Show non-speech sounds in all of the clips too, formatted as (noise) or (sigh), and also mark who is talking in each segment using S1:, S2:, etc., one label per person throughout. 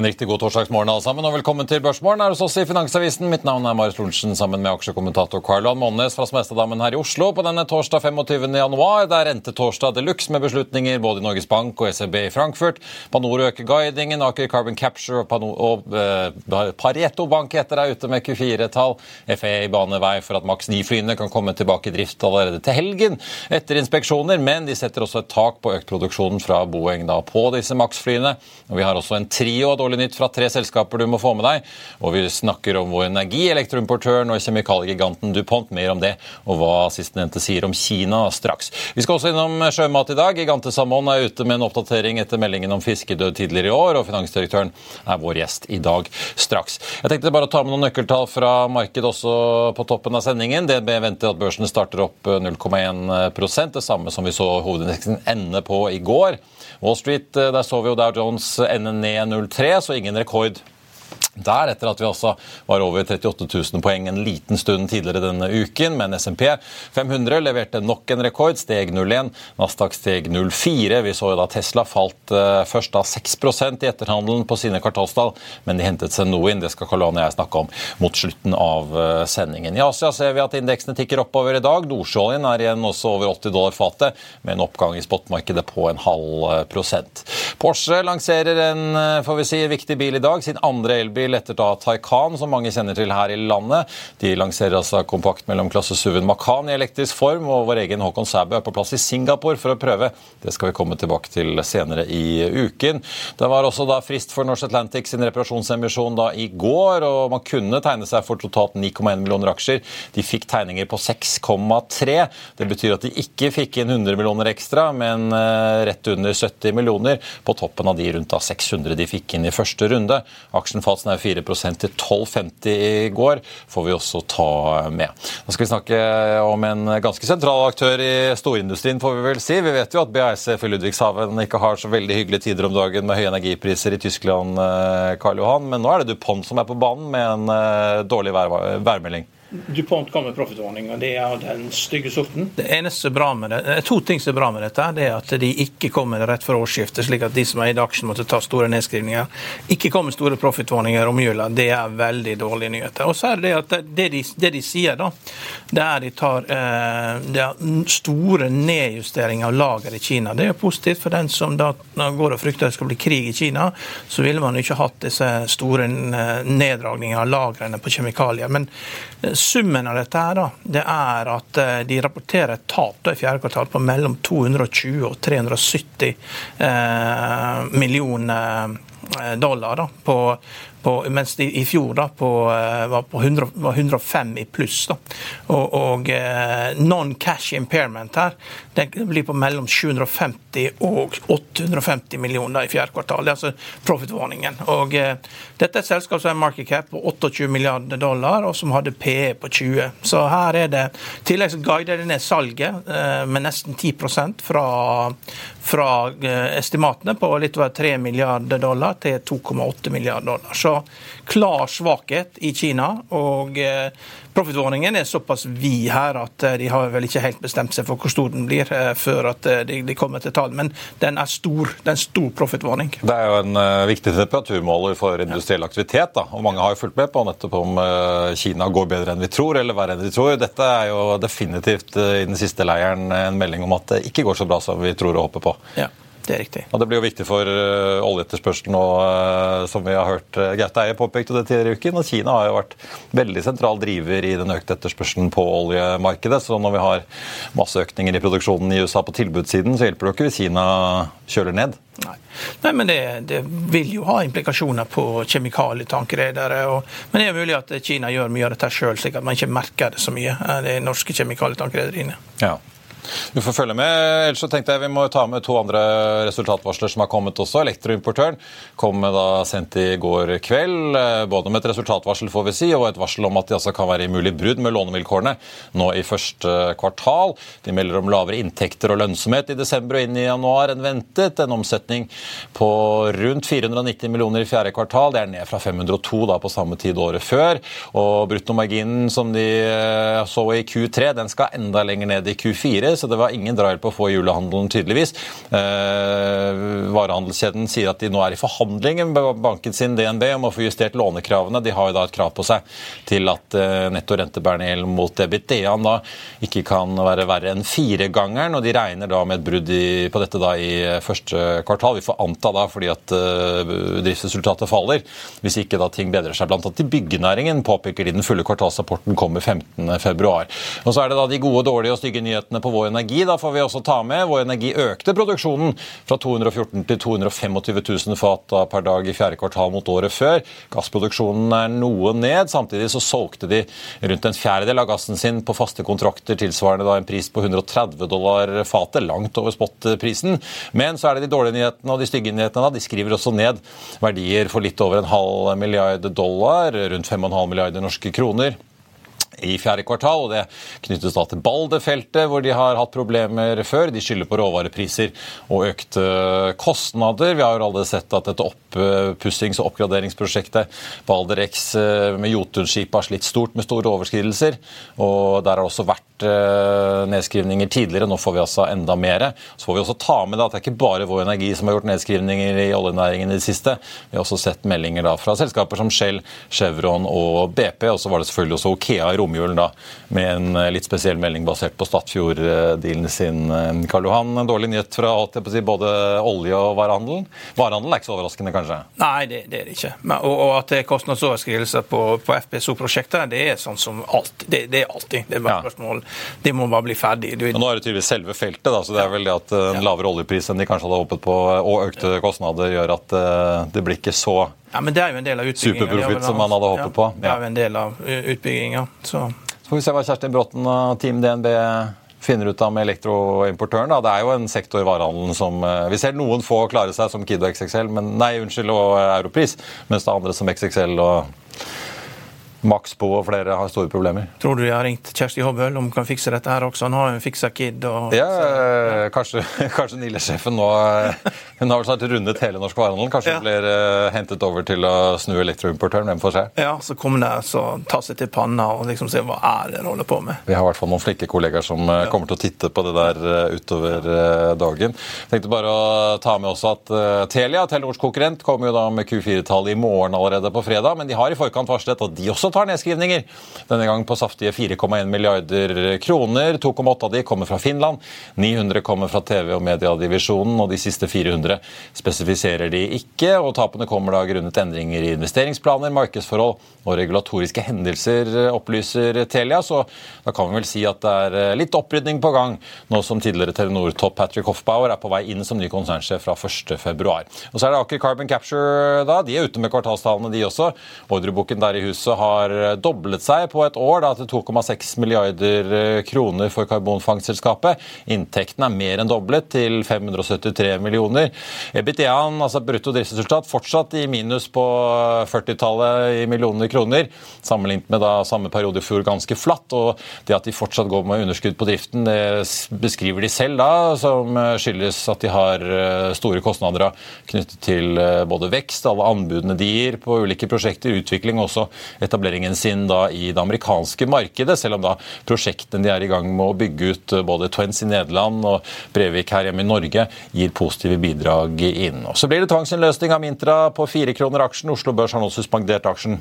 S1: En riktig god torsdagsmorgen alle sammen, og velkommen til Børsmorgen her hos oss i Finansavisen. Mitt navn er Marius Lorentzen sammen med aksjekommentator Carl-Johan Monnes fra Smestadammen her i Oslo på denne torsdag 25. januar. Det er rentetorsdag de luxe med beslutninger både i Norges Bank og ECB i Frankfurt. Panor øker guidingen, Aker Carbon Capture og, Pano og eh, Pareto Bank heter er ute med Q4-tall. FAA baner vei for at maks 9-flyene kan komme tilbake i drift allerede til helgen etter inspeksjoner, men de setter også et tak på økt produksjon fra Boeing da på disse maks-flyene. Vi har også en trio av dårlig nytt fra tre selskaper du må få med deg. Og vi snakker om vår energi, elektroimportøren og kjemikaliegiganten DuPont. Mer om det og hva sistnevnte sier om Kina straks. Vi skal også innom sjømat i dag. Gigante Salmon er ute med en oppdatering etter meldingen om fiskedød tidligere i år, og finansdirektøren er vår gjest i dag straks. Jeg tenkte bare å ta med noen nøkkeltall fra markedet også på toppen av sendingen. DNB venter at børsen starter opp 0,1% det samme som vi så hovedindeksen ende på i går. Wall Street, eh, der så vi jo Dow Jones ende ned 0,3, så ingen rekord der, etter at vi også var over 38 000 poeng en liten stund tidligere denne uken. Men SMP 500 leverte nok en rekord, steg 0,1. Nasdaq steg 0,4. Vi så jo da Tesla falt uh, først da 6% i etterhandelen på sine kvartalstall, men de hentet seg noe inn. Det skal Karl og jeg snakke om mot slutten av uh, sendingen. I Asia ser vi at indeksene tikker oppover i dag. Nordsjøoljen er igjen også over 80 dollar fatet, med en oppgang i spotmarkedet på en halv uh, prosent. Porsche lanserer en får vi si, viktig bil i dag, sin andre elbil etter da Taycan, som mange kjenner til her i landet. De lanserer altså kompakt mellomklasse SUV-en Macan i elektrisk form, og vår egen Håkon Sæbø er på plass i Singapore for å prøve. Det skal vi komme tilbake til senere i uken. Det var også da frist for Norse Atlantic sin reparasjonsemisjon da i går, og man kunne tegne seg for totalt 9,1 millioner aksjer. De fikk tegninger på 6,3. Det betyr at de ikke fikk inn 100 millioner ekstra, men eh, rett under 70 millioner på toppen av de rundt 600 de fikk inn i første runde. Aksjen falt er 4% til 12,50 i går, får vi også ta med. Nå skal vi snakke om en ganske sentral aktør i storindustrien, får vi vel si. Vi vet jo at BASF i Ludvigshaven ikke har så veldig hyggelige tider om dagen med høye energipriser i Tyskland, eh, Karl Johan, men nå er det DuPont som er på banen med en eh, dårlig vær værmelding.
S2: DuPont kom med profitordning, og det er den stygge sorten.
S3: Det eneste bra med det, det er To ting som er bra med dette. Det er at de ikke kommer rett før årsskiftet, slik at de som eide aksjen måtte ta store nedskrivninger. Ikke kommer store profitordninger om jula. Det er veldig dårlige nyheter. Og så er det at det de, det de sier, da, det er de tar eh, det er store nedjusteringer av lager i Kina. Det er jo positivt for den som da går og frykter det skal bli krig i Kina. Så ville man ikke hatt disse store eh, neddragningene av lagrene på kjemikalier. Men eh, Summen av dette her da, det er at eh, de rapporterer et tap i fjerde kvartal på mellom 220 og 370 eh, millioner eh, dollar da, på, på, mens de i fjor da, på, eh, var på 100, var 105 i pluss. Da. Og, og eh, non-cash impairment her det blir på mellom 750 og 850 millioner i fjerde kvartal. Det er altså profit-warningen. Og eh, Dette er et selskap som har market cap på 28 milliarder dollar, og som hadde PE på 20. Så her er det I tillegg så guider det ned salget med nesten 10 fra, fra estimatene på litt over 3 milliarder dollar til 2,8 milliarder dollar. Så klar svakhet i Kina. og eh, er såpass vid her at eh, de har vel ikke helt bestemt seg for hvor stor den blir eh, før at eh, de, de kommer til tall, men den er stor. Det er en stor profitvarning.
S1: Det er jo en uh, viktig temperaturmåler for industriell aktivitet, da, og mange har jo fulgt med på nettopp om uh, Kina går bedre enn vi tror, eller verre enn vi tror. Dette er jo definitivt uh, i den siste leiren en melding om at det ikke går så bra som vi tror og håper på.
S3: Ja. Det er riktig.
S1: Og Det blir jo viktig for uh, oljeetterspørselen, nå, uh, som vi har hørt uh, Gaute Eie påpekte det tidligere i uken. og Kina har jo vært veldig sentral driver i den økte etterspørselen på oljemarkedet. Så når vi har masse økninger i produksjonen i USA på tilbudssiden, så hjelper det ikke hvis Kina kjøler ned.
S3: Nei, Nei men det, det, vil jo ha implikasjoner på kjemikalietankredere. Men det er mulig at Kina gjør mye av dette sjøl, slik at man ikke merker det så mye. Det norske kjemikalietankrederiene.
S1: Ja. Du får følge med. Ellers så tenkte jeg vi må ta med to andre resultatvarsler som har kommet også. Elektroimportøren kom da sendt i går kveld, eh, både med et resultatvarsel får vi si, og et varsel om at de altså kan være i mulig brudd med lånevilkårene nå i første kvartal. De melder om lavere inntekter og lønnsomhet i desember og inn i januar enn ventet. En omsetning på rundt 490 millioner i fjerde kvartal. Det er ned fra 502 da på samme tid året før. Og bruttomarginen som de eh, så i Q3, den skal enda lenger ned i Q4 så det var ingen drahjelp å få i julehandelen, tydeligvis. Eh, varehandelskjeden sier at de nå er i forhandlinger med banken sin DNB om å få justert lånekravene. De har jo da et krav på seg til at eh, netto rentebærende gjeld mot EBITDA-en da ikke kan være verre enn firegangeren, og de regner da med et brudd i, på dette da i første kvartal. Vi får anta da fordi at eh, driftsresultatet faller, hvis ikke da ting bedrer seg. Blant annet i byggenæringen påpeker de den fulle kvartalsrapporten kommer 15.2. Og så er det da de gode, dårlige og stygge nyhetene på Vår Energi. Da får vi også ta med. Vår Energi økte produksjonen fra 214 til 225 000 fat per dag i fjerde kvartal mot året før. Gassproduksjonen er noe ned. Samtidig så solgte de rundt en fjerdedel av gassen sin på faste kontrakter, tilsvarende da en pris på 130 dollar fatet, langt over spot-prisen. Men så er det de dårlige nyhetene og de stygge nyhetene. da, De skriver også ned verdier for litt over en halv milliard dollar, rundt 5,5 milliarder norske kroner i fjerde kvartal. og Det knyttes da til Balder-feltet, hvor de har hatt problemer før. De skylder på råvarepriser og økte kostnader. Vi har jo allerede sett at dette oppussings- og oppgraderingsprosjektet Balder-X eh, med Jotunskipet har slitt stort med store overskridelser. og Der har det også vært eh, nedskrivninger tidligere. Nå får vi altså enda mer. Så får vi også ta med at det er ikke bare Vår Energi som har gjort nedskrivninger i oljenæringen i det siste. Vi har også sett meldinger da fra selskaper som Shell, Chevron og BP. Og så var det selvfølgelig også Okea i romjulen da, med en eh, litt spesiell melding basert på Statfjord-dealen sin. Eh, Karl Johan, en dårlig nyhet fra si, både olje- og varehandelen? Varehandelen er ikke så overraskende, kanskje?
S3: Nei, det, det er det ikke. Men, og, og, at det er kostnadsoverskridelser på, på FPSO-prosjektet, det er sånn som alltid. Det, det er alltid. Det er bare spørsmål. Det må bare bli ferdig.
S1: Du... nå er det tydeligvis selve feltet, da, så det er vel det at eh, en lavere oljepris enn de kanskje hadde håpet på, og økte kostnader, gjør at det blir ikke så
S3: ja, men det er jo en del av.
S1: Superprofitt som man hadde håpet på.
S3: Ja. Det er jo en del av utbygginga. Så.
S1: så får vi se hva Kjerstin Bråten og Team DNB finner ut av med elektroimportøren. Det er jo en sektor i varehandelen som eh, Vi ser noen få klare seg, som Kid og XXL, men, nei, unnskyld, og Europris, mens det er andre som XXL og Max på og flere har store problemer.
S3: Tror du de har ringt Kjersti Hobøl om hun kan fikse dette her også? Han har hun fiksa Kid og
S1: Ja, kanskje, (laughs) kanskje Nille-sjefen nå Hun har vel snart rundet hele norsk varehandel. Kanskje hun blir uh, hentet over til å snu elektroimportøren. Hvem får se?
S3: Ja, så kommer det så ta seg til panna og liksom se hva er det de holder på med.
S1: Vi har i hvert fall noen flinke kollegaer som ja. kommer til å titte på det der uh, utover dagen. Jeg tenkte bare å ta med også at Telia, Telenors konkurrent, kommer jo da med Q4-tallet i morgen allerede på fredag, men de har i forkant varslet at de også tar nedskrivninger. Denne gang på saftige 4,1 milliarder kroner. 2,8 av de kommer fra Finland. 900 kommer fra TV- og mediedivisjonen, og de siste 400 spesifiserer de ikke. og Tapene kommer da grunnet endringer i investeringsplaner, markedsforhold og regulatoriske hendelser, opplyser Telia. Så da kan vi vel si at det er eh, litt opprydning på gang, nå som tidligere Telenor-topp Patrick Hoffbauer er på vei inn som ny konsernsjef fra 1.2. Og så er det Aker Carbon Capture, da. De er ute med kvartalstallene, de også. Ordreboken der i huset har doblet seg på et år da, til 2,6 milliarder eh, kroner for karbonfangstselskapet. Inntektene er mer enn doblet til 573 millioner. EBITDA-en, altså brutto driftsresultat, fortsatt i minus på 40-tallet i millioner kroner. Sammenlignet med da samme periode i fjor ganske flatt. og Det at de fortsatt går med underskudd på driften, det beskriver de selv da, som skyldes at de har eh, store kostnader knyttet til eh, både vekst, alle anbudene de gir på ulike prosjekter, utvikling og også etableringen sin da i det amerikanske markedet, selv om da prosjektene de er i gang med å bygge ut eh, både Twents i Nederland og Brevik her hjemme i Norge, gir positive bidrag inn. Og så blir det tvangsinnløsning av Mintra på fire kroner aksjen. Oslo Børs har nå suspendert aksjen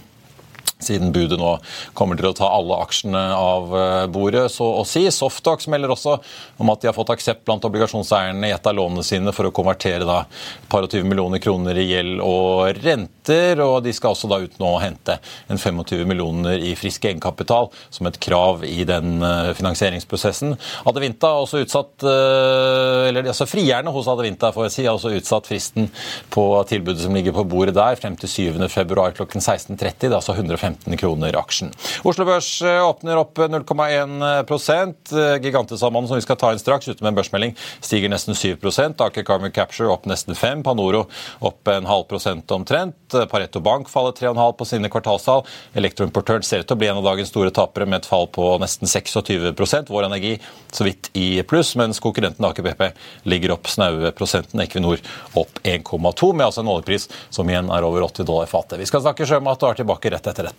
S1: siden budet nå kommer til å ta alle aksjene av eh, bordet, så å si. Softox melder også om at de har fått aksept blant obligasjonseierne i et av lånene sine for å konvertere da et par og 20 millioner kroner i gjeld og renter, og de skal også da ut nå og hente en 25 millioner i frisk egenkapital som et krav i den eh, finansieringsprosessen. Adevinta har også utsatt, eh, eller altså Frierne hos Adevinta får jeg si, har også utsatt fristen på tilbudet som ligger på bordet der, frem til 7.2 klokken 16.30. Det er altså 150 15 kroner aksjen. Oslo Børs eh, åpner opp 0,1 eh, Gigantesammannen som vi skal ta inn straks, ute med en børsmelding, stiger nesten 7 Aker Carmen Capture opp nesten 5 Panoro opp en halv prosent omtrent. Pareto Bank faller 3,5 på sine kvartalstall. Elektroimportøren ser ut til å bli en av dagens store tapere med et fall på nesten 26% Vår Energi så vidt i pluss, mens konkurrenten Aker BP ligger opp snaue prosenten. Equinor opp 1,2, med altså en oljepris som igjen er over 80 dollar fatet. Vi skal snakke sjømat og er tilbake rett etter dette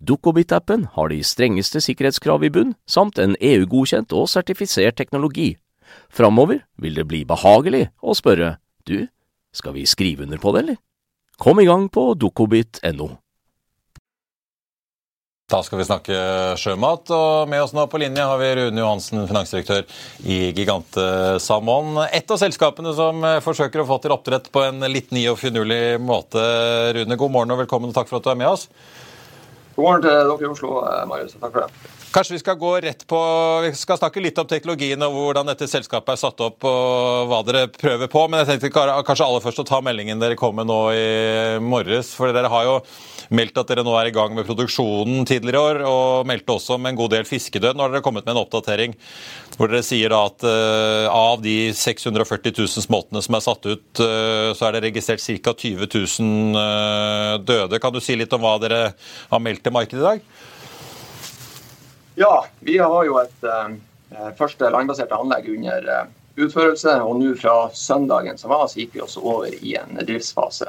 S4: Dukkobit-appen har de strengeste sikkerhetskrav i bunn, samt en EU-godkjent og sertifisert teknologi. Framover vil det bli behagelig å spørre du, skal vi skrive under på det, eller? Kom i gang på dukkobit.no.
S1: Da skal vi snakke sjømat, og med oss nå på linje har vi Rune Johansen, finansdirektør i Gigante Salmon. Et av selskapene som forsøker å få til oppdrett på en litt ny og finurlig måte. Rune, god morgen og velkommen, og takk for at du er med oss.
S5: Morgen til dere i Oslo, eh, Marius. Takk for det.
S1: Kanskje vi skal gå rett på, vi skal snakke litt om teknologien og hvordan dette selskapet er satt opp og hva dere prøver på. Men jeg tenkte kanskje aller først å ta meldingen dere kom med nå i morges. For dere har jo meldt at dere nå er i gang med produksjonen tidligere i år, og meldte også om en god del fiskedød. Nå har dere kommet med en oppdatering hvor dere sier at uh, av de 640 000 småtene som er satt ut, uh, så er det registrert ca. 20 000 uh, døde. Kan du si litt om hva dere har meldt til markedet i dag?
S5: Ja, vi har jo et uh, første landbaserte anlegg under uh, utførelse. Og nå fra søndagen som var, så gikk vi også over i en driftsfase.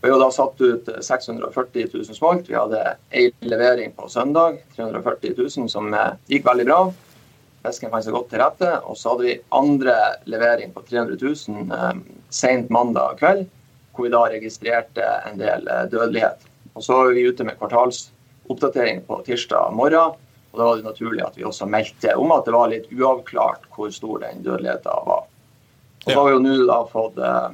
S5: Vi har da satt ut 640 000 smolt. Vi hadde én levering på søndag, 340 000, som uh, gikk veldig bra. Fisken fant seg godt til rette. Og så hadde vi andre levering på 300 000 um, sent mandag kveld, hvor vi da registrerte en del dødelighet. Og så er vi ute med kvartalsoppdatering på tirsdag morgen. Og Da var det naturlig at vi også meldte om at det var litt uavklart hvor stor den dødeligheten var. Og Så har vi jo nå da fått eh,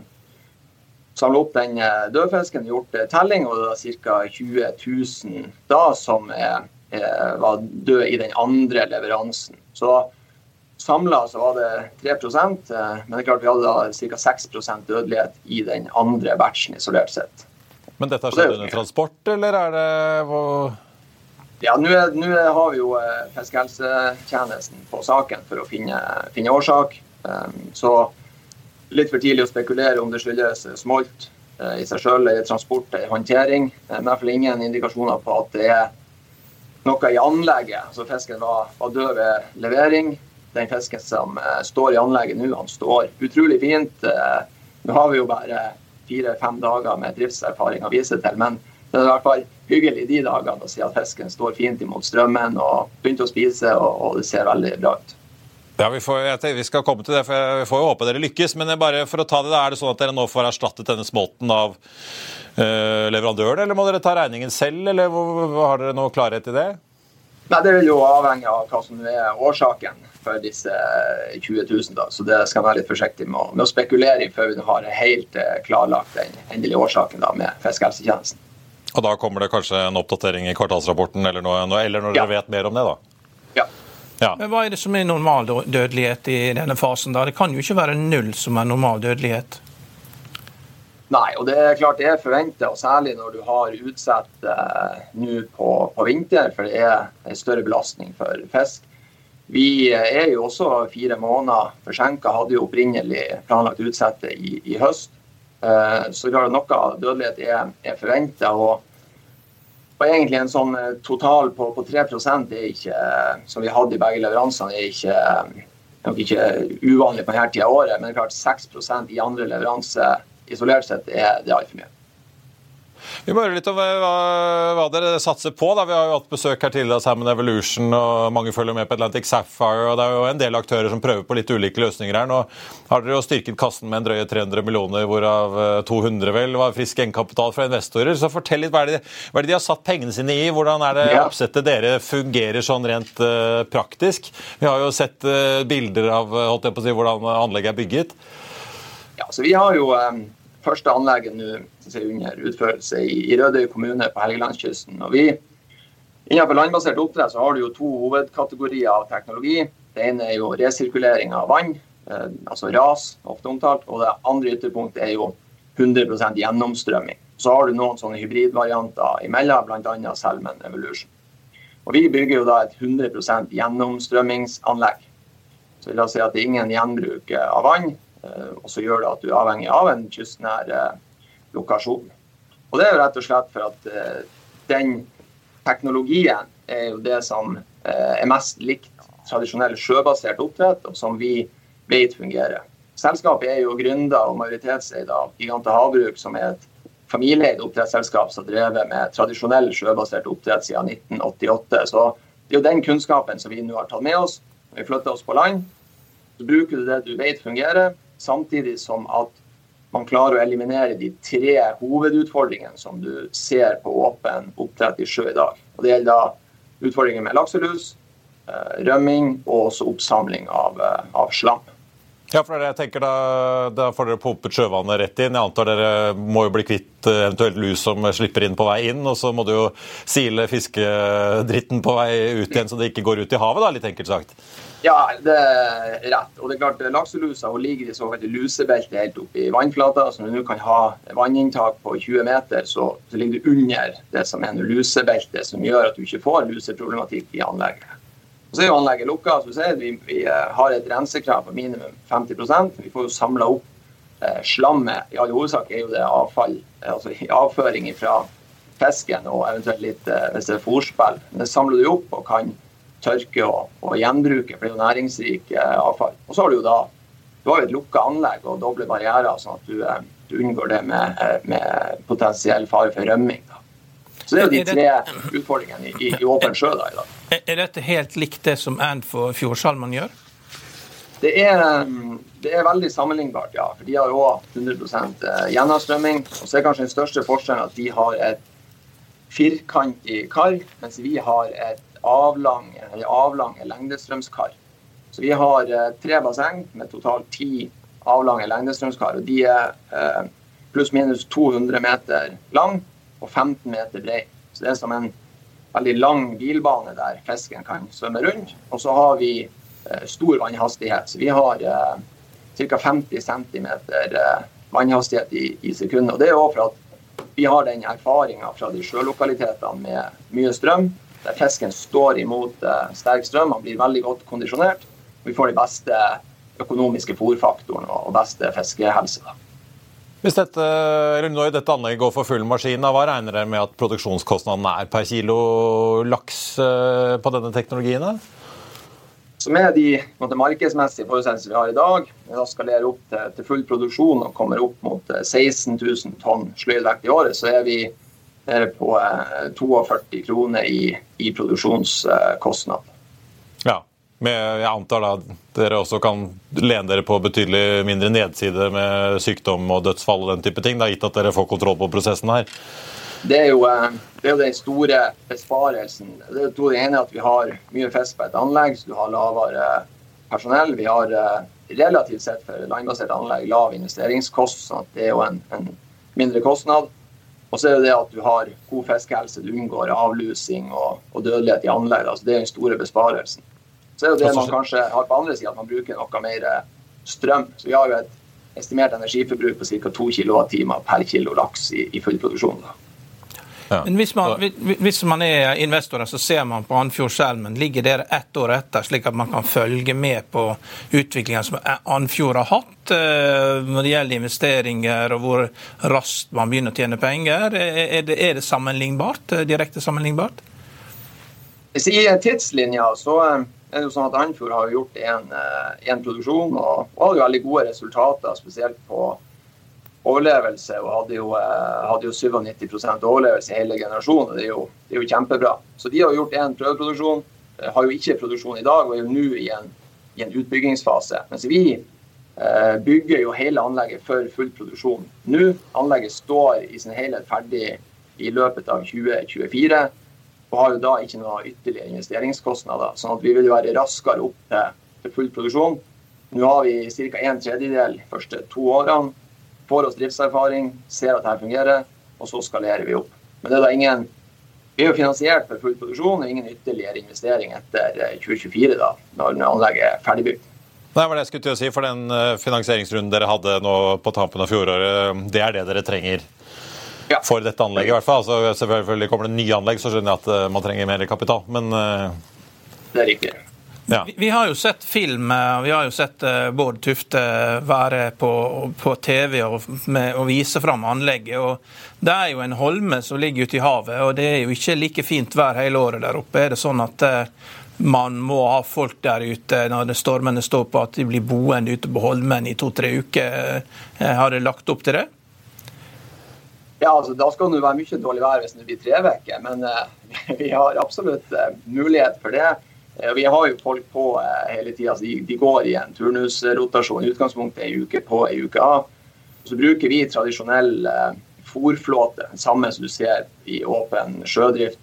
S5: samla opp den eh, dødfisken, gjort eh, telling, og det er ca. 20 000 da som er, er, var døde i den andre leveransen. Så samla så var det 3% men det er klart vi hadde da ca. 6% dødelighet i den andre batchen isolert sett.
S1: Men dette skjedde skjedd under transport, eller er det
S5: ja, nå har vi jo eh, fiskehelsetjenesten på saken for å finne, finne årsak. Um, så litt for tidlig å spekulere om det skyldes smolt eh, i seg selv, eller transport eller håndtering. Men i hvert fall ingen indikasjoner på at det er noe i anlegget. Så fisken var, var død ved levering. Den fisken som står i anlegget nå, han står utrolig fint. Nå har vi jo bare fire-fem dager med driftserfaring å vise til. men det er i hvert fall hyggelig de dagene å si at fisken står fint imot strømmen og begynte å spise, og, og det ser veldig bra ut.
S1: Ja, vi, får, tenker, vi, skal komme til det, for vi får jo håpe dere lykkes. Men bare for å ta det, er det sånn at dere nå får erstattet denne smolten av uh, leverandøren, eller må dere ta regningen selv, eller har dere noe klarhet i det?
S5: Nei, Det vil jo avhenge av hva som er årsaken for disse 20 000. Da. Så det skal jeg være litt forsiktig med, med å spekulere i før vi har helt eh, klarlagt den endelige årsaken da, med fiskehelsetjenesten.
S1: Og da kommer det kanskje en oppdatering i kvartalsrapporten, eller, noe, eller når dere vet mer om det, da?
S5: Ja.
S3: ja. Men Hva er det som er normal dødelighet i denne fasen? da? Det kan jo ikke være null som er normal dødelighet?
S5: Nei, og det er klart det er forventa, særlig når du har utsatt eh, nå på, på, vinter, for det er en større belastning for fisk. Vi er jo også fire måneder forsinka, hadde jo opprinnelig planlagt utsette i, i høst. Eh, så klart noe dødelighet er, er forventa. Og, og, egentlig en sånn eh, total på, på 3 er ikke, som vi hadde i begge leveransene, er ikke, nok ikke uvanlig på denne tida av året, men klart 6% i andre leveranse isolert sett er det altfor mye.
S1: Vi må høre litt om hva, dere satser på. Da. Vi har jo hatt besøk her tidligere av Salmon Evolution, og mange følger med på Atlantic Sapphire. og Det er jo en del aktører som prøver på litt ulike løsninger her. Nå har dere jo styrket kassen med en drøye 300 millioner, hvorav 200 eh, vel var frisk egenkapital fra investorer. Så fortell litt, hva er, det, hva er det de har satt pengene sine i? Hvordan er det ja. oppsettet dere fungerer sånn rent uh, praktisk? Vi har jo sett uh, bilder av holdt jeg på å si, hvordan anlegget er bygget.
S5: Ja, så vi har jo... Um første anlegget nå under utførelse i, i Rødøy kommune på Helgelandskysten. Og vi, Innenfor landbasert oppdrett så har du jo to hovedkategorier av teknologi. Det ene er jo resirkulering av vann, eh, altså ras, ofte omtalt. Og det andre ytterpunktet er jo 100% gjennomstrømming. Så har du noen sånne hybridvarianter imellom, bl.a. Selmen Evolution. Og Vi bygger jo da et 100% gjennomstrømmingsanlegg. Så vil jeg si at det er ingen gjenbruk av vann. Eh, og så gjør det at du er avhengig av en kystnær eh, lokasjon. Og Det er jo rett og slett for at eh, den teknologien er jo det som er mest likt tradisjonell sjøbasert oppdrett, og som vi vet fungerer. Selskapet er jo gründa og majoritetseid av Gigante Havbruk, som er et familieeid oppdrettsselskap som har drevet med tradisjonell sjøbasert oppdrett siden 1988. Så det er jo den kunnskapen som vi nå har tatt med oss når vi flytter oss på land. Så bruker du det du vet fungerer, Samtidig som at man klarer å eliminere de tre hovedutfordringene som du ser på åpen oppdrett i sjø i dag. Og Det gjelder da utfordringer med lakselus, eh, rømming og også oppsamling av, eh, av slam.
S1: Ja, for jeg tenker da, da får dere pumpet sjøvannet rett inn. Jeg antar dere må jo bli kvitt eventuelt lus som slipper inn på vei inn. Og så må du jo sile fiskedritten på vei ut igjen, så det ikke går ut i havet, da, litt enkelt sagt.
S5: Ja, det er rett. Og det er klart, Lakselusa hun ligger i såkalte lusebelte helt oppe i vannflata. Så når du kan ha vanninntak på 20 meter, så, så ligger du under det som er lusebeltet, lusebelte, som gjør at du ikke får luseproblematikk i anlegget. Og så er jo anlegget lukka. så Vi, vi, eh, har et rensekrav på minimum 50% Vi får jo samla opp eh, slammet. I all hovedsak er jo det avfall, altså avføring fra fisken og eventuelt litt eh, hvis det er fòrspill. Det samler du opp og kan tørke og, og, gjenbruke, for det er jo næringsrik eh, avfall. Og så har du jo da du har jo et lukka anlegg og doble barrierer, sånn at du, eh, du unngår det med, eh, med, potensiell fare for rømming. Så det er jo de tre utfordringene i, i, i åpen sjø da, i dag.
S3: Er dette helt likt det som for Fjordsalmen gjør?
S5: Det er, det er, veldig sammenlignbart, ja. For de har òg 100% gjennomstrømming. Og så er kanskje den største forskjellen at de har et firkantig kar, mens vi har et avlange, avlange lengdestrømskar. Så vi har eh, tre basseng med totalt ti avlange lengdestrømskar. og De er eh, pluss-minus 200 meter lang og 15 meter brei. Så det er som en veldig lang bilbane der fisken kan svømme rundt. Og så har vi eh, stor vannhastighet. Så vi har eh, ca. 50 cm eh, vannhastighet i, i sekundet. Og det er òg for at vi har den erfaringa fra de sjølokalitetene med mye strøm der fisken står imot uh, sterk strøm. Han blir veldig godt kondisjonert. Vi får de beste økonomiske fòrfaktoren og beste fiskehelse.
S1: Hvis dette, eller når dette anlegget går for full maskin, hva regner dere med at produksjonskostnaden er per kilo laks eh, på denne teknologien?
S5: Så Med de måte, markedsmessige forutsetningene vi har i dag, vi da skalerer opp til, til, full produksjon og kommer opp mot 16 eh, 000 tonn sløydvekt i året, så er vi nede på 42 eh, kroner i, i produksjonskostnad.
S1: Men jeg antar da dere også kan lene dere på betydelig mindre nedside med sykdom og dødsfall og den type ting, da, gitt at dere får kontroll på prosessen her?
S5: Det er jo, eh, det er den store besparelsen. Det er det ene at vi har mye fisk på et anlegg, så du har lavere personell. Vi har eh, relativt sett for landbasert anlegg lav investeringskost, så det er jo en, en mindre kostnad. Og så er det det at du har god fiskehelse, du unngår avlusing og, og dødelighet i anlegg. Altså det er den store besparelsen. Så er det det man kanskje har på andre sida, at man bruker noe mer strøm. Så vi har jo et estimert energiforbruk på ca. 2 kWt per kilo laks i, i full produksjon. Da.
S3: Men hvis man, hvis man, er investorer, så ser man på Andfjordskjermen. Ligger dere ett år etter, slik at man kan følge med på utviklingen som Andfjord har hatt eh, når det gjelder investeringer og hvor raskt man begynner å tjene penger? Er det, er det sammenlignbart? Eh, direkte sammenlignbart?
S5: I tidslinja så, er det jo sånn at Andfjord har gjort én produksjon og, og hadde jo veldig gode resultater, spesielt på overlevelse. Og hadde jo, hadde jo 97% overlevelse i hele generasjonen. Det er, jo, det er jo kjempebra. Så de har gjort én prøveproduksjon. Har jo ikke produksjon i dag og er jo nå i en, i en utbyggingsfase. Mens vi Eh, bygger jo hele anlegget for full produksjon nå. Anlegget står i sin helhet ferdig i løpet av 2024 og har jo da ikke noe ytterligere investeringskostnader. sånn at vi vil være raskere opp til, til full produksjon. Nå har vi ca. en tredjedel de første to årene. Får oss driftserfaring, ser at dette fungerer, og så skalerer vi opp. Men det er da ingen vi er jo finansiert for full produksjon og ingen ytterligere investering etter 2024, da, når anlegget er ferdigbygd.
S1: Det var det jeg skulle til å si, for den eh, finansieringsrunden dere hadde nå på tampen av fjoråret, det er det dere trenger ja. for dette anlegget i hvert fall. Altså, selvfølgelig Kommer det nye anlegg, så skjønner jeg at eh, man trenger mer kapital, men
S5: uh... Det er riktig.
S3: Ja. Vi, vi, har jo sett film, vi har jo sett Bård Tufte være på, på TV og, med, og, vise fram anlegget. og Det er jo en holme som ligger ute i havet, og det er jo ikke like fint vær hele året der oppe. Er det sånn at man må ha folk der ute når stormene står på, at de blir boende ute på Holmen i to-tre uker. Eh, har dere lagt opp til det?
S5: Ja, altså Da skal det være mye dårlig vær hvis det blir tre uker, men uh, (laughs) vi har absolutt uh, mulighet for det. Uh, vi har jo folk på hele tida. Altså, de, de, går i en turnusrotasjon. I utgangspunktet ei uke på, ei uke av. Så bruker vi tradisjonell fòrflåte, samme som du ser i åpen sjødrift.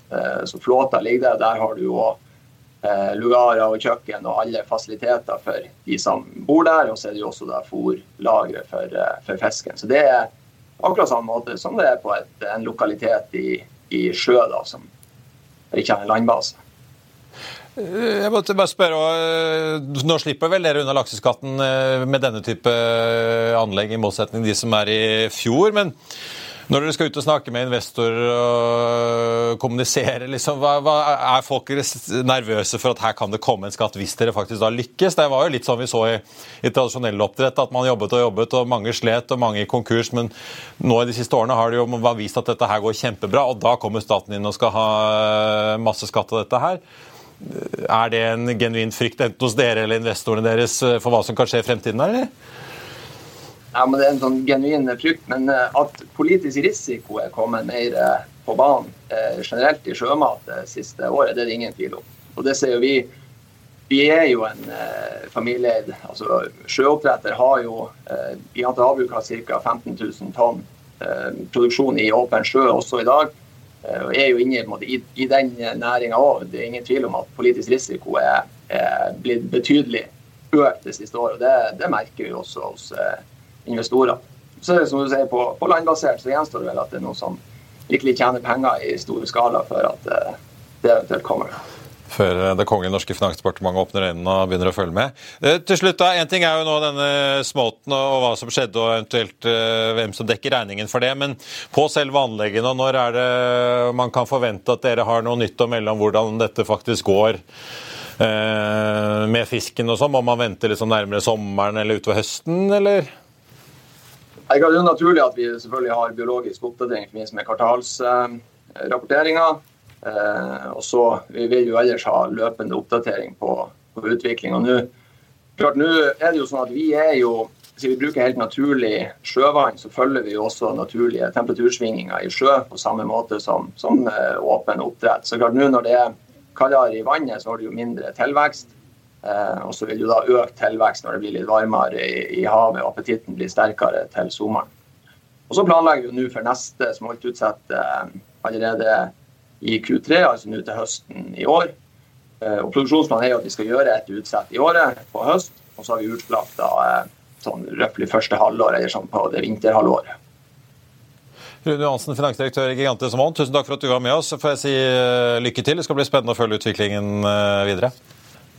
S5: Så flåta ligger der. Der har du eh, lugarer og kjøkken og alle fasiliteter for de som bor der. Og så er det jo også fòrlagre for, for, fisken. Så det er akkurat samme måte som det er på et, en lokalitet i, i sjø, da, som ikke har en landbase.
S1: Eh, jeg måtte bare spørre, eh, Nå slipper vel dere unna lakseskatten med denne type anlegg, i motsetning til de som er i fjor. men når dere skal ut og snakke med investorer og kommunisere, liksom, hva, hva, er folk nervøse for at her kan det komme en skatt hvis dere faktisk da lykkes? Det var jo litt sånn vi så i, i tradisjonell oppdrett, at man jobbet og jobbet, og mange slet og mange i konkurs. Men nå i de siste årene har det jo vist at dette her går kjempebra, og da kommer staten inn og skal ha masse skatt av dette her. Er det en genuin frykt enten hos dere eller investorene deres for hva som kan skje i fremtiden? eller?
S5: Ja, men Det er en sånn genuin frykt. Men eh, at politisk risiko er kommet mer eh, på banen eh, generelt i sjømat det siste året, det er det ingen tvil om. Og det ser jo vi. Vi er jo en eh, familieeid altså Sjøoppdretter har jo eh, har til havbruk har ca. 15 000 tonn eh, produksjon i åpen sjø også i dag. og er jo inne i, i den næringa òg. Det er ingen tvil om at politisk risiko er, er blitt betydelig økt det siste året. og Det, det merker vi også hos investorer. Så er det som du sier, på, på landbasert så gjenstår det vel at det er noen som virkelig tjener penger i store skala før at uh, det eventuelt kommer.
S1: Før eh, Det kongelige norske finansdepartementet åpner øynene og begynner å følge med. Uh, til slutt da, En ting er jo nå denne småten og, og hva som skjedde, og eventuelt uh, hvem som dekker regningen for det. Men på selve anleggene, når er det man kan forvente at dere har noe nytt å melde om hvordan dette faktisk går? med fisken og sånn, Må man vente liksom nærmere sommeren eller utover høsten, eller?
S5: Det er jo naturlig at vi selvfølgelig har biologisk oppdatering i forbindelse med kvartalsrapporteringa. Eh, og så vi vil jo ellers ha løpende oppdatering på, på utviklinga. Nå, klart, nå er det jo sånn at vi er jo vi bruker helt naturlig sjøvann, så følger vi jo også naturlige temperatursvingninger i sjø på samme måte som, som eh, åpen oppdrett. Så klart nå når det er kaldere i vannet, så har du jo mindre tilvekst. Eh, og så vil jo da øke tilvekst når det blir litt varmere i, havet og appetitten blir sterkere til sommeren. Og Så planlegger vi nå for neste smoltutsett eh, allerede i Q3, altså nå til høsten i år. Eh, og Produksjonsplanen er jo at vi skal gjøre et utsett i året på høst, og så har vi utslagt da sånn røftlig første halvår, eller sånn på det vinterhalvåret.
S1: Rune Johansen, finansdirektør i Gigante Somon, tusen takk for at du var med oss. Får jeg si lykke til. Det skal bli spennende å følge utviklingen videre.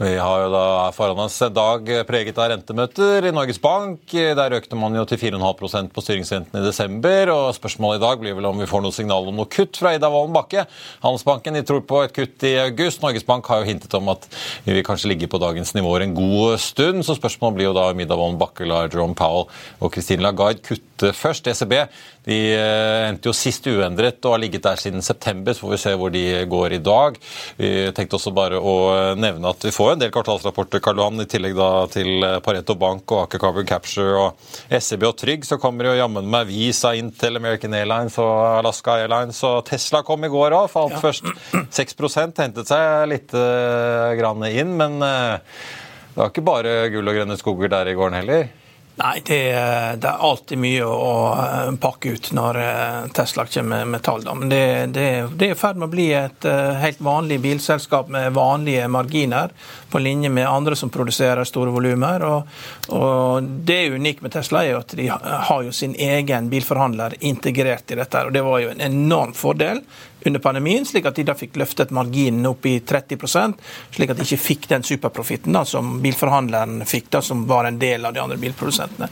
S1: Vi har jo da foran oss en dag preget av rentemøter i Norges Bank. Der økte man jo til 4,5% på styringsrenten i desember. og Spørsmålet i dag blir vel om vi får noe signal om noe kutt fra Ida Wolden Bakke. Handelsbanken de tror på et kutt i august. Norges Bank har jo hintet om at vi vil kanskje ligge på dagens nivåer en god stund. Så spørsmålet blir jo da om Ida Wolden Bakke lar Jerome Powell og Christine Lagarde kutte først. ECB de eh, endte jo sist uendret og har ligget der siden september, så får vi se hvor de går i dag. Vi tenkte også bare å nevne at vi får en del kvartalsrapporter Karl Johan, i tillegg da til Pareto Bank og Aker Carbon Capture og SEB og Trygg. Så kommer jo jammen meg Visa, Intel, American Airlines og Alaska Airlines. Og Tesla kom i går òg. Falt ja. først 6% hentet seg litt grann inn. Men det var ikke bare gull og grønne skoger der i gården heller?
S3: Nei, det, det, er alltid mye å eh, pakke ut når eh, Tesla kommer med tall. Men det, det, det er i ferd med å bli et eh, helt vanlig bilselskap med vanlige marginer, på linje med andre som produserer store volumer. Og, og, det unike med Tesla er at de har jo sin egen bilforhandler integrert i dette. og Det var jo en enorm fordel under pandemien, slik at de da fikk løftet marginen opp i 30% slik at de ikke fikk den superprofitten da, som bilforhandleren fikk, da, som var en del av de andre bilprodusentene.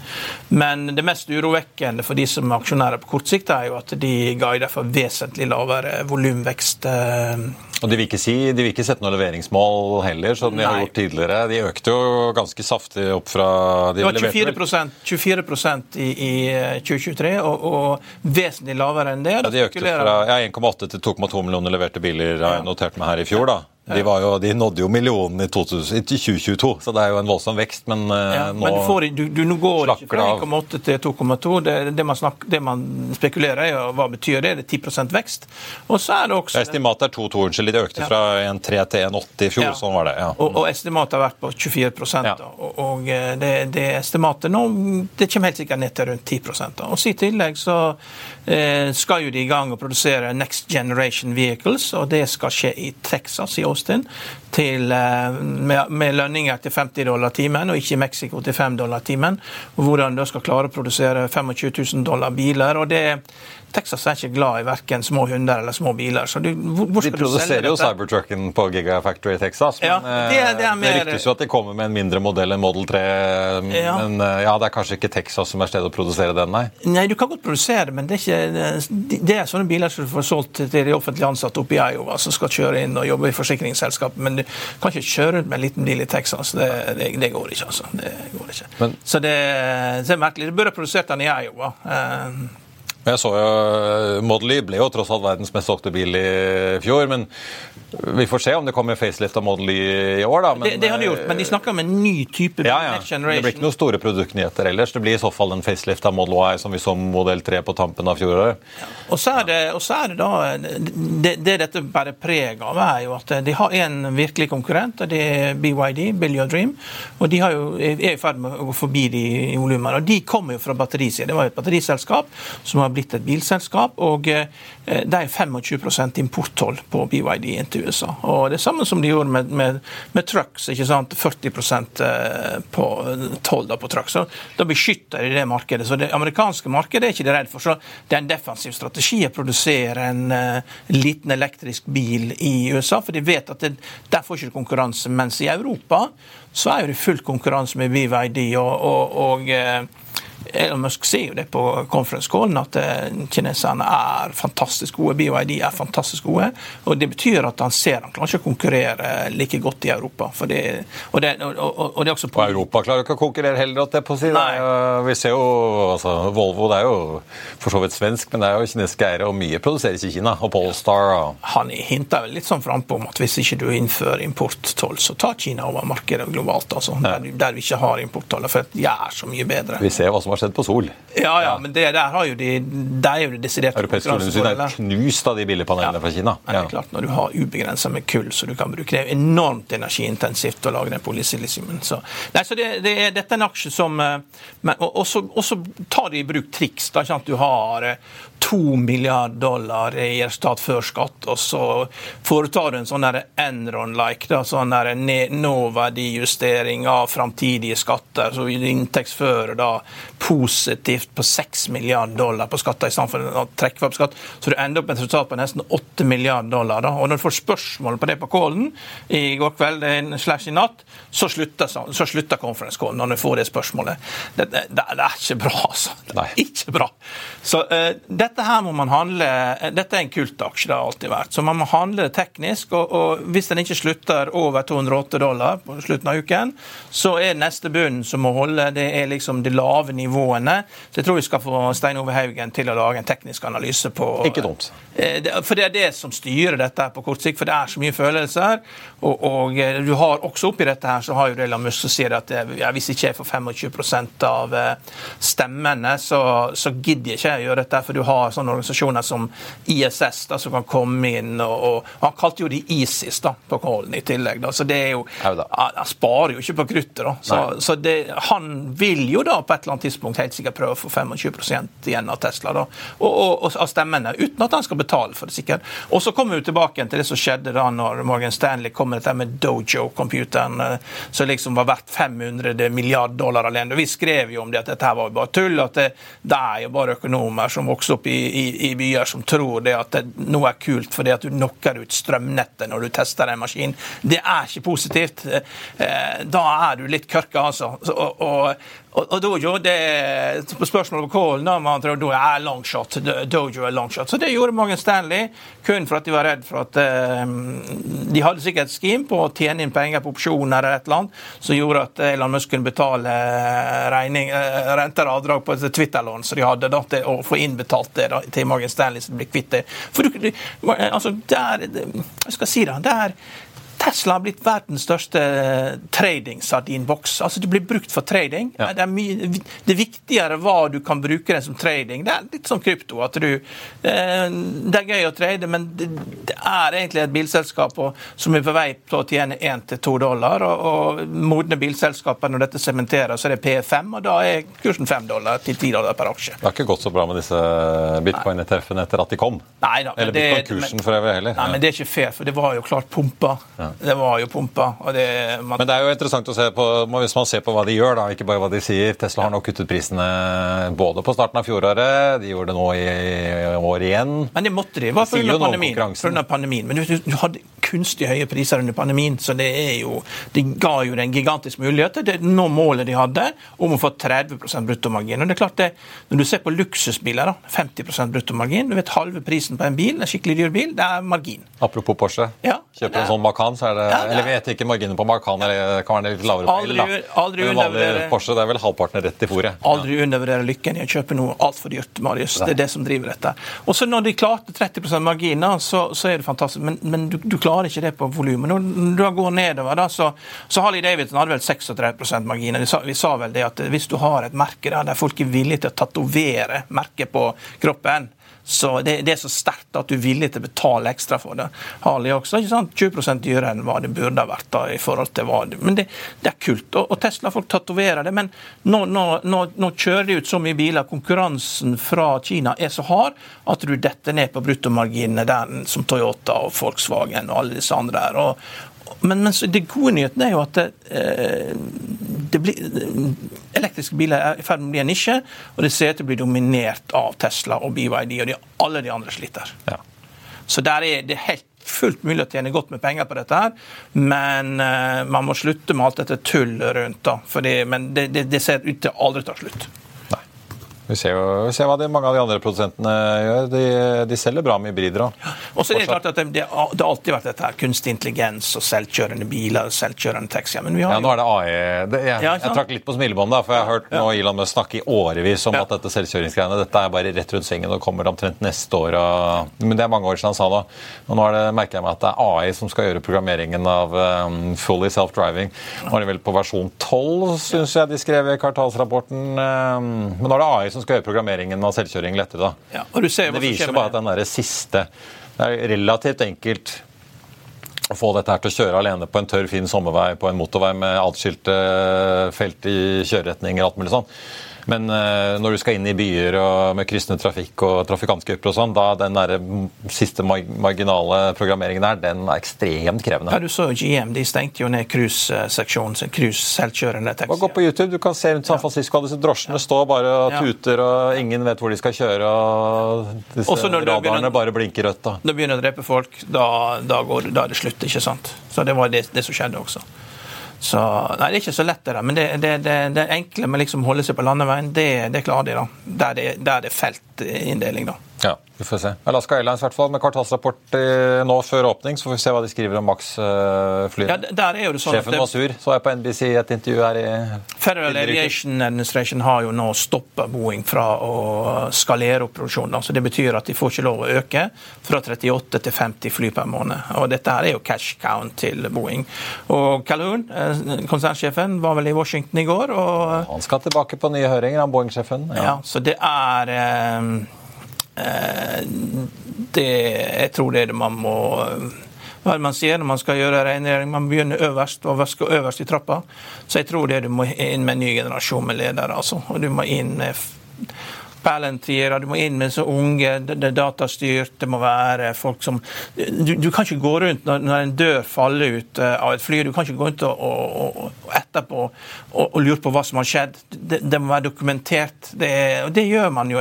S3: Men det mest urovekkende for de som er aksjonærer på kort sikt, er jo at de guider for vesentlig lavere volumvekst. Eh,
S1: og de vil, ikke si, de vil ikke sette noe leveringsmål heller, som de Nei. har gjort tidligere. De økte jo ganske saftig opp fra
S3: de Det var 24%, 24 i, i 2023, eh, og, og, vesentlig lavere enn det.
S1: Ja, de økte fra ja, 1,8 til 2,2 millioner leverte biler, har jeg notert meg her i fjor. da. De, jo, de, nådde jo millionen i, 2000, 2022, så det er jo en voldsom vekst. Men eh, ja, nå
S3: men får, du, du, går ikke fra 1,8 til 2,2. Det, det, det, man spekulerer i, hva betyr det? Det er 10% vekst. Og så er det også...
S1: Estimatet er 2,2, unnskyld. De økte fra 1,3 til 1,80 i fjor. Ja. Sånn var det. ja.
S3: Og, og estimatet har vært på 24 ja. Og, og eh, det, det, estimatet nå det kommer helt sikkert ned til rundt 10 da. Og I tillegg så eh, skal jo de i gang å produsere Next Generation Vehicles, og det skal skje i Texas i Austin Austin til, eh, med, med, lønninger til 50 dollar timen, og ikke i Mexico til 5 dollar timen. og Hvordan de skal klare å produsere 25 000 dollar biler. og det Texas er ikke glad i verken små hunder eller små biler. så du,
S1: hvor skal De produserer jo Cybertrucken på Gigafactory i Texas, men ja, det, det, er mer... det ryktes jo at de kommer med en mindre modell enn Model 3. Ja. Men eh, ja, det er kanskje ikke Texas som er stedet å produsere den, nei?
S3: Nei, du kan godt produsere, men det er, ikke, det er sånne biler som du får solgt til de offentlig ansatte oppe i Iowa, som skal kjøre inn og jobbe i forsikringsselskap. Men du kan ikke kjøre rundt med en liten bil i Texas. Det, det går ikke, altså. Det går ikke. Men... Så det, er merkelig. Du burde produsert den i Iowa. Uh,
S1: jeg så jo eh, Model Y ble jo tross alt verdens mest solgte bil i fjor. Men vi får se om det kommer facelift av Model Y i år, da.
S3: Men, det, det har de gjort, men de snakker om en ny type bil.
S1: Ja, ja. Det blir ikke noen store produktnyheter ellers. Det blir i så fall en facelift av Model Y som vi så Model 3 på tampen av fjoråret.
S3: Ja. Og, så er det, så er det da det, det dette bærer preg av, er jo at de har en virkelig konkurrent, og det er BYD, Bill Your Dream. Og de jo, er i ferd med å gå forbi de i volumer. Og de kommer jo fra batterisida. Det var jo et batteriselskap som har blitt et bilselskap. og eh, det er 25% importtoll på BYD inn til USA. Og Det er samme som de gjorde med, med, med trucks. ikke sant? 40 eh, på toll på trucks. Så Da beskytter de det markedet. Så Det amerikanske markedet er ikke de redd for. Så Det er en defensiv strategi å produsere en uh, liten elektrisk bil i USA, for de vet at det, der får ikke konkurranse. Mens i Europa så er det full konkurranse med BYD og, og, og Elon Musk sier jo det på conference callen, at eh, kineserne er fantastisk gode. BYD er fantastisk gode. og Det betyr at han ser han klarer ikke å konkurrere like godt i Europa. Det, og, det, og, og, det, er også
S1: på... Og Europa klarer ikke å konkurrere heller, at det på si. Vi ser jo altså, Volvo det er jo for så vidt svensk, men det er jo kinesiske eiere, og mye produseres i Kina. Og Polestar og
S3: Han hinter vel litt sånn frampå om at hvis ikke du innfører importtoll, så tar Kina over markedet globalt. altså, ja. der, der, vi ikke har importtoll, for det er så mye bedre.
S1: Vi ser hva som har skjedd på Sol.
S3: Ja, ja, men det der har jo de Det er jo det desiderte
S1: Europeisk oljeindustri er knust av de billigpanelene ja. fra Kina.
S3: Ja. Det er klart, Når du har ubegrensa med kull, så du kan bruke det er enormt energiintensivt å lage den polysilisiumen. Så, nei, så det, det er, dette er en aksje som eh, men, og, så tar de i bruk triks. da, ikke sant? Du har eh, to milliard dollar i resultat før skatt, og så foretar du en sånn Enron-like, sånn nåverdijustering av framtidige skatter, så inntektsfører da positivt på 6 milliard dollar på skatter istedenfor å trekke opp skatt, så du ender opp med et resultat på nesten 8 milliard dollar. Da. Og når du får spørsmål på det på callen i går kveld slash i natt, så slutter, så slutter conference callen når du får det spørsmålet. Det, det, det er ikke bra, altså. Det er ikke bra. Så uh, dette her må man handle Dette er en kultaksje, det har alltid vært. Så man må handle det teknisk. Og, og, hvis den ikke slutter over 208 dollar på slutten av uken, så er neste bunn som må holde, det er liksom de lave nivåene. Så jeg tror vi skal få Stein Ove Haugen til å lage en teknisk analyse på
S1: Ikke dumt.
S3: Eh, For det er det som styrer dette på kort sikt, for det er så mye følelser. Og, og eh, du har også oppi dette her, så har jo Elon Musk som sier at eh, ja, hvis ikke jeg får 25% av stemmene, så, så gidder jeg ikke å gjøre dette. For du har sånne organisasjoner som ISS da, som kan komme inn, og, og Han kalte jo de ISIS da, på Kollen i tillegg. Da. Så det er jo, Han sparer jo ikke på kruttet. da. Så, så det, han vil jo da på et eller annet tidspunkt helt sikkert prøve å få 25% igjen av Tesla da, og, av stemmene, uten at han skal betale for det. sikkert. Og så kommer vi tilbake til det som skjedde da når Morgan Stanley kom med dette med Dojo-computeren, som liksom var verdt 500 milliard dollar alene. Vi skrev jo om det at dette var jo bare tull, at det, det er jo bare økonomer som vokser opp i, i, i byer som tror det at det, noe er kult fordi at du knocker ut strømnettet når du tester en maskin. Det er ikke positivt. Da er du litt kørka, altså. Og, og, og, Dojo, det, på spørsmålet på Kål, da, man tror Dojo er long shot. Dojo er long shot. Så det gjorde Morgan Stanley, kun for at de var redd for at eh, De hadde sikkert et scheme på å tjene inn penger på opsjoner eller et eller annet, som gjorde at Elon Musk kunne betale regning, uh, renter og avdrag på et Twitter-lån som de hadde, da, til å få innbetalt det da, til Morgan Stanley, så de ble kvitt det. For du, altså, det er, Hva skal jeg si, det er Tesla har blitt verdens største trading-sardinboks. Altså, det blir brukt for trading. Ja. Det, er mye, det er viktigere hva du kan bruke den som trading. Det er litt som krypto. at du, eh, Det er gøy å trade, men det, det er egentlig et bilselskap som er på vei til å tjene 1-2 dollar. Og, og modne bilselskaper, når dette sementerer, så er det P5, og da er kursen 5 dollar til 10 dollar per aksje.
S1: Det har ikke gått så bra med disse bitcoin-ETF-ene etter at de kom?
S3: Nei da.
S1: Eller bitcoin-kursen for øvrig heller.
S3: Nei, men det er ikke fair, for det var jo klart pumpa. Ja. Det var jo pumpa. Det,
S1: man... Men det er jo interessant å se på, hvis man ser på hva de gjør, da, ikke bare hva de sier. Tesla har nå kuttet prisene både på starten av fjoråret, de gjorde det nå i år igjen.
S3: Men det måtte de. Var pga. pandemien. pandemien. Men du, du, hadde kunstig høye priser under pandemien, så det er jo De ga jo den en gigantisk mulighet til å nå målet de hadde om å få 30% bruttomargin. Og det er klart det, Når du ser på luksusbiler, da, 50% bruttomargin, du vet halve prisen på en bil, en skikkelig dyr bil, det er margin.
S1: Apropos Porsche.
S3: Ja,
S1: Kjøper en sånn Macan, så er det, ja, Eller vet ikke marginen på Macan, eller kan være litt lavere på
S3: aldri, bil, aldri
S1: Porsche, det er vel halvparten rett i fòret.
S3: Aldri undervurdere lykken i å kjøpe noe altfor dyrt, Marius. Det er det som driver dette. Og så når de klarte 30 marginer, så, så, er det fantastisk. Men, men du, du, klarer ikke det på volumet. Når du går nedover, da, så, så Harley Davidson hadde vel 36 marginer. Vi sa, vi sa vel det at hvis du har et merke der, der folk er villige til å tatovere merket på kroppen så det, det, er så sterkt at du er villig til å betale ekstra for det. Harley også, ikke sant? 20 dyrere enn hva det burde ha vært. da, i forhold til hva det, Men det, det er kult. Og, og Tesla-folk tatoverer det. Men nå, nå, nå, nå, kjører de ut så mye biler. Konkurransen fra Kina er så hard at du detter ned på bruttomarginene der som Toyota og Volkswagen og alle disse andre der. Og, men, men det gode nyheten er jo at det, eh, det blir, elektriske biler er i ferd med å bli en nisje, og det ser ut til å bli dominert av Tesla og BYD, og de, alle de andre sliter. Ja. Så der er det helt fullt mulig å tjene godt med penger på dette, her, men uh, man må slutte med alt dette tullet rundt. da, fordi, Men det, det, det ser ut til å aldri ta slutt.
S1: Vi ser jo vi ser hva de, mange av de andre produsentene gjør. De, de selger bra med hybrider òg.
S3: Og så er det klart at det, det, har alltid vært dette her, kunstig intelligens og selvkjørende biler, og selvkjørende taxier. Men vi har
S1: ja, nå er det AI. Det, jeg, ja, jeg trakk litt på smilebåndet, for jeg har hørt ja. nå Elon Musk snakke i årevis om ja. at dette selvkjøringsgreiene dette er bare rett rundt svingen og kommer omtrent neste år. Og, men det er mange år siden han sa det. Og nå det, merker jeg meg at det er AI som skal gjøre programmeringen av um, fully self-driving. Nå er det vel på versjon 12, syns jeg de skrev i kvartalsrapporten. Um, men nå er det AI som som skal gjøre programmeringen av selvkjøring lettere. da.
S3: Ja, og du ser
S1: det viser bare at den der siste Det er relativt enkelt å få dette her til å kjøre alene på en tørr, fin sommervei på en motorvei med atskilte felt i kjøreretninger og alt mulig sånn. Men uh, når du skal inn i byer og med kryssende trafikk og trafikantgrupper og sånn, da den der siste marginale programmeringen der, den er ekstremt krevende.
S3: Ja, Du så GM, de stengte jo ned cruiseseksjonen, cruise selvkjørende taxi.
S1: Gå på YouTube, du kan se rundt San Francisco, disse drosjene står bare og tuter, og ingen vet hvor de skal kjøre, og disse radarene begynner, bare blinker rødt. Da.
S3: Når du begynner å drepe folk, da, da, går, da er det slutt, ikke sant? Så det var det, det som skjedde også. Så nei, Det er ikke så lett, det der, men det, det, det, det enkle med liksom å holde seg på landeveien, det klarer de. da. Der det, der det er feltinndeling. da.
S1: Ja, vi får se. Alaska Airlines i hvert fall med kvartalsrapport eh, nå før åpning, så får vi se hva de skriver om Max-flyene.
S3: Ja, jo det sånn
S1: Sjefen var sur, så jeg på NBC et intervju her i
S3: Federal Aviation Administration har jo nå stoppa Boeing fra å skalere opp produksjonen. Altså det betyr at de får ikke lov å øke fra 38 til 50 fly per måned. Og dette her er jo cash count til Boeing. Og Calhoun, eh, konsernsjefen, var vel i Washington i går. og
S1: Han skal tilbake på nye høringer, han Boeing-sjefen.
S3: ja. Så det er eh, eh, det, Jeg tror det er det man må hva er man sier når man skal gjøre rengjøring? Man begynner øverst og vasker øverst i trappa. Så jeg tror det du må inn med en ny generasjon med ledere. altså. Og du må inn med Palantir, du må inn med så unge, det, er datastyrt, det må være folk som Du, du kan ikke gå rundt når, når, en dør faller ut uh, av et fly, du kan ikke gå rundt og, og, og etterpå og, og, lure på hva som har skjedd. Det, det må være dokumentert. Det, og det gjør man jo.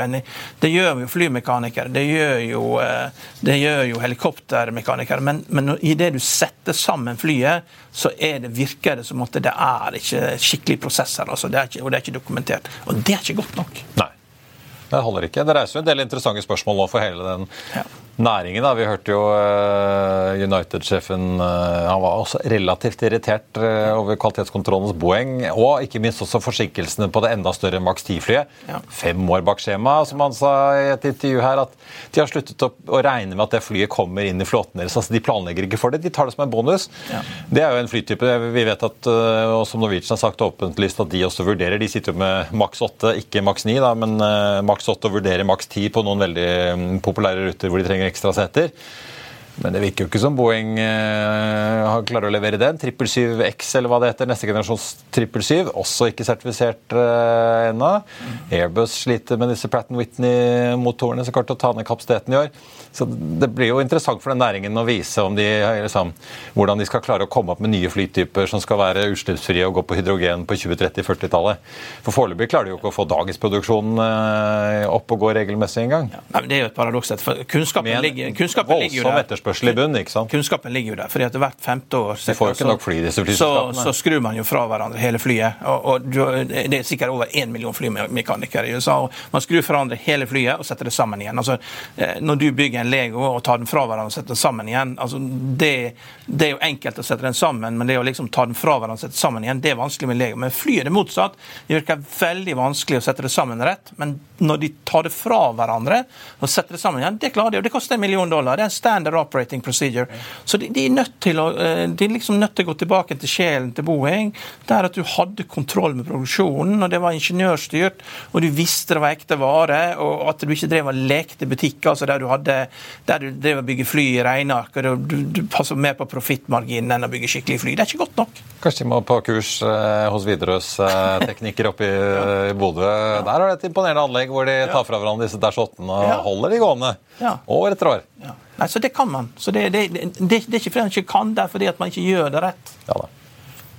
S3: Det gjør jo flymekanikere, det gjør jo, uh, det gjør jo helikoptermekanikere. Men, men idet du setter sammen flyet, så er det, virker det som at det er ikke skikkelig prosesser. Altså. Det ikke, og det er ikke dokumentert. Og det er ikke godt nok.
S1: Nei. Det holder ikke. Det reiser jo en del interessante spørsmål nå for hele den. Næringen. Da. Vi hørte jo uh, United-sjefen uh, Han var også relativt irritert uh, over kvalitetskontrollens boeng, og ikke minst også forsinkelsene på det enda større Max 10-flyet. Ja. Fem år bak skjema, som han sa i et intervju her, at de har sluttet å, regne med at det flyet kommer inn i flåten deres. Altså, de planlegger ikke for det, de tar det som en bonus. Ja. Det er jo en flytype vi vet at, og som Norwegian har sagt åpentlyst, at de også vurderer. De sitter jo med Max 8, ikke Max 9, da, men Max maks 8 og vurderer maks 10 på noen veldig mm, populære ruter hvor de trenger ekstra seter. Men det virker jo ikke som Boeing har klarer å levere den. 777X eller hva det heter, neste generasjons 777, også ikke sertifisert eh, ennå. Airbus sliter med disse Pratt Whitney-motorene som til å ta ned kapasiteten i år. Så Det blir jo interessant for den næringen å vise om de, liksom, hvordan de skal klare å komme opp med nye flytyper som skal være utslippsfrie og gå på hydrogen på 2030-40-tallet. For Foreløpig klarer de jo ikke å få dagens produksjon eh, opp og gå regelmessig engang.
S3: Ja, det er jo et paradoks. Kunnskapen, ligger, kunnskapen ligger jo
S1: der. Etterspørsel i bunnen, ikke sant?
S3: Kunnskapen ligger jo der. fordi at hvert femte år
S1: fly, disse
S3: så, så skrur man jo fra hverandre hele flyet. Og, og, Det er sikkert over én million flymekanikere i USA. og Man skrur fra hverandre hele flyet og setter det sammen igjen. Altså, eh, når du bygger en Lego og tar den fra hverandre og setter den sammen igjen. Altså, det, det, er jo enkelt å sette den sammen, men det å liksom ta den fra hverandre og sette den sammen igjen, det er vanskelig med Lego. Men flyet er det motsatt. Det virker veldig vanskelig å sette det sammen rett. Men når de tar det fra hverandre og setter det sammen igjen, det klarer de. Og det koster en million dollar. Det er en standard operating procedure. Så de, de er nødt til å eh, de er liksom nødt til å gå tilbake til sjelen til Boeing, der at du hadde kontroll med produksjonen, og det var ingeniørstyrt, og du visste det var ekte vare, og at du ikke drev og lekte butikker altså der du hadde der du drev og bygge fly i regneark, og du, du, passer mer på profittmarginen enn å bygge skikkelig fly. Det er ikke godt nok.
S1: Kanskje de må på kurs eh, hos Widerøes eh, teknikker oppe i, ja. Bodø. Ja. Der er det et imponerende anlegg hvor de tar fra hverandre disse Dash 8 og ja. holder de gående år etter år.
S3: Nei, Så det kan man. Så det, det, det, det er ikke fordi man ikke kan, det er fordi at man ikke gjør det rett.
S1: Ja da.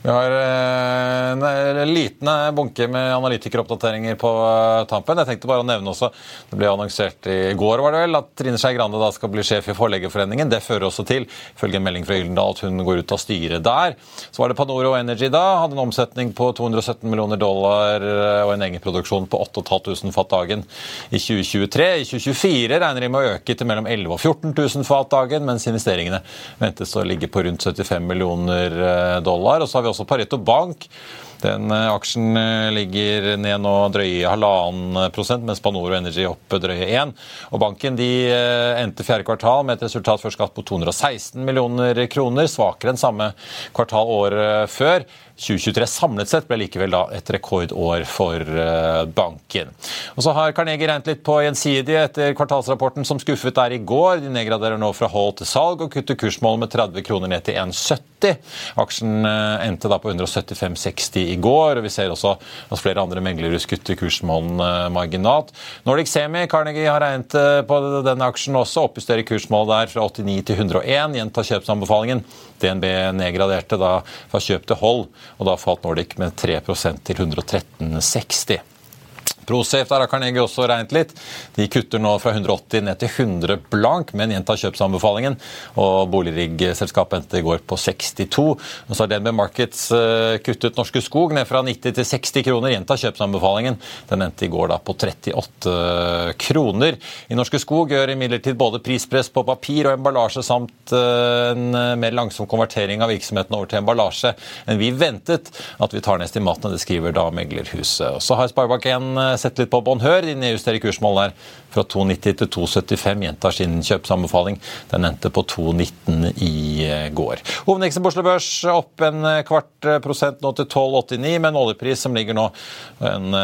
S1: Vi har eh, en liten bunke med analytikeroppdateringer på eh, tampen. Jeg tenkte bare å nevne også, Det ble annonsert i går var det vel, at Trine Skei Grande da skal bli sjef i Forleggerforeningen. Det fører også til, ifølge en melding fra Gyldendal, at hun går ut av styret der. Så var det Panoro Energy da. Hadde en omsetning på 217 millioner dollar eh, og en egenproduksjon på 8500 fat dagen i 2023. I 2024 regner de med å øke til mellom 11 og 14 000 fat dagen, mens investeringene ventes å ligge på rundt 75 millioner dollar. Og så har vi også Pareto Bank. Den eh, aksjen eh, ligger ned nå drøye halvannen prosent, mens Panoro Energy opp drøye én. Og banken de eh, endte fjerde kvartal med et resultat før skatt på 216 millioner kroner, svakere enn samme kvartal året før. 2023 samlet sett ble likevel da et rekordår for eh, banken. Og så har Carnegie regnet litt på Gjensidige etter kvartalsrapporten som skuffet der i går. De nedgraderer nå fra hold til salg og kutter kursmålet med 30 kroner ned til 1,70. Aksjen eh, endte da på 175,60 i går, og vi ser også at flere andre meglere skutter kursmålene eh, marginalt. Nordic Semi, Carnegie har regnet på denne aksjen også, oppjusterer kursmålet der fra 89 til 101, gjentar kjøpsanbefalingen. DNB nedgraderte da fra kjøp til hold, og da falt Nordic med 3% til 113,60. Prosafe der har Carnegie også regnet litt. De kutter nå fra 180 ned til 100 blank, men gjentar kjøpsanbefalingen. Og boligriggselskapet endte i går på 62. Og så har DNB Markets eh, kuttet Norske Skog ned fra 90 til 60 kroner. Gjentar kjøpsanbefalingen. Den endte i går da på 38 kroner. I Norske Skog gjør imidlertid både prispress på papir og emballasje samt eh, en mer langsom konvertering av virksomheten over til emballasje enn vi ventet at vi tar ned estimatene. Det skriver da meglerhuset. Og så har Sparebank1 sett litt på Bonheur. De nedjusterer kursmålet her fra 2,90 til 2,75. Gjentar sin kjøpsanbefaling. Den endte på 2,19 i eh, går. Hovedindeksen på Oslo Børs opp en eh, kvart eh, prosent nå til 12,89, med en oljepris som ligger nå en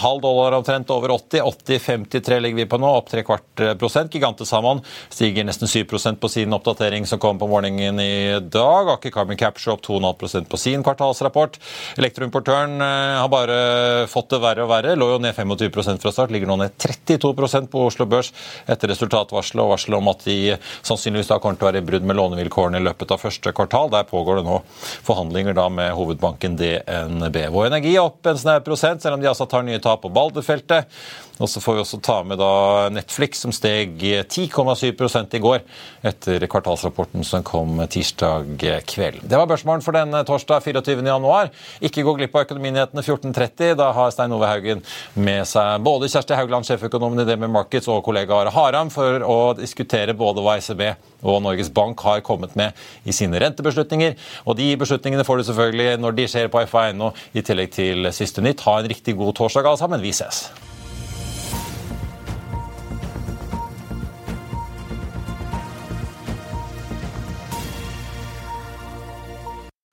S1: halv dollar omtrent over 80. 80,53 ligger vi på nå, opp tre kvart prosent. Gigantesamon stiger nesten 7% på sin oppdatering som kom på morgenen i dag. Aker Carbon Capture opp 2,5 på sin kvartalsrapport. Elektroimportøren har bare fått det verre og verre. Lå jo ned 25 fra start, ligger nå ned 32 på Oslo Børs etter resultatvarselet og varselet om at de sannsynligvis da kommer til å være i brudd med lånevilkårene i løpet av første kvartal. Der pågår det nå forhandlinger da med hovedbanken DNB. Vår Energi er opp en snau prosent, selv om de altså tar nye tap på Balderfeltet. Og så får vi også ta med da Netflix, som steg 10,7% i går etter kvartalsrapporten som kom tirsdag kveld. Det var børsmålen for denne torsdag 24. januar. Ikke gå glipp av Økonominyhetene 14.30. Da har Stein Ove Haugen med seg både Kjersti Haugland, sjeføkonomen i DB Markets, og kollega Are Haram for å diskutere både hva ECB og Norges Bank har kommet med i sine rentebeslutninger. Og de beslutningene får du selvfølgelig når de skjer på FA.no, i tillegg til siste nytt. Ha en riktig god torsdag alle sammen. Vi ses.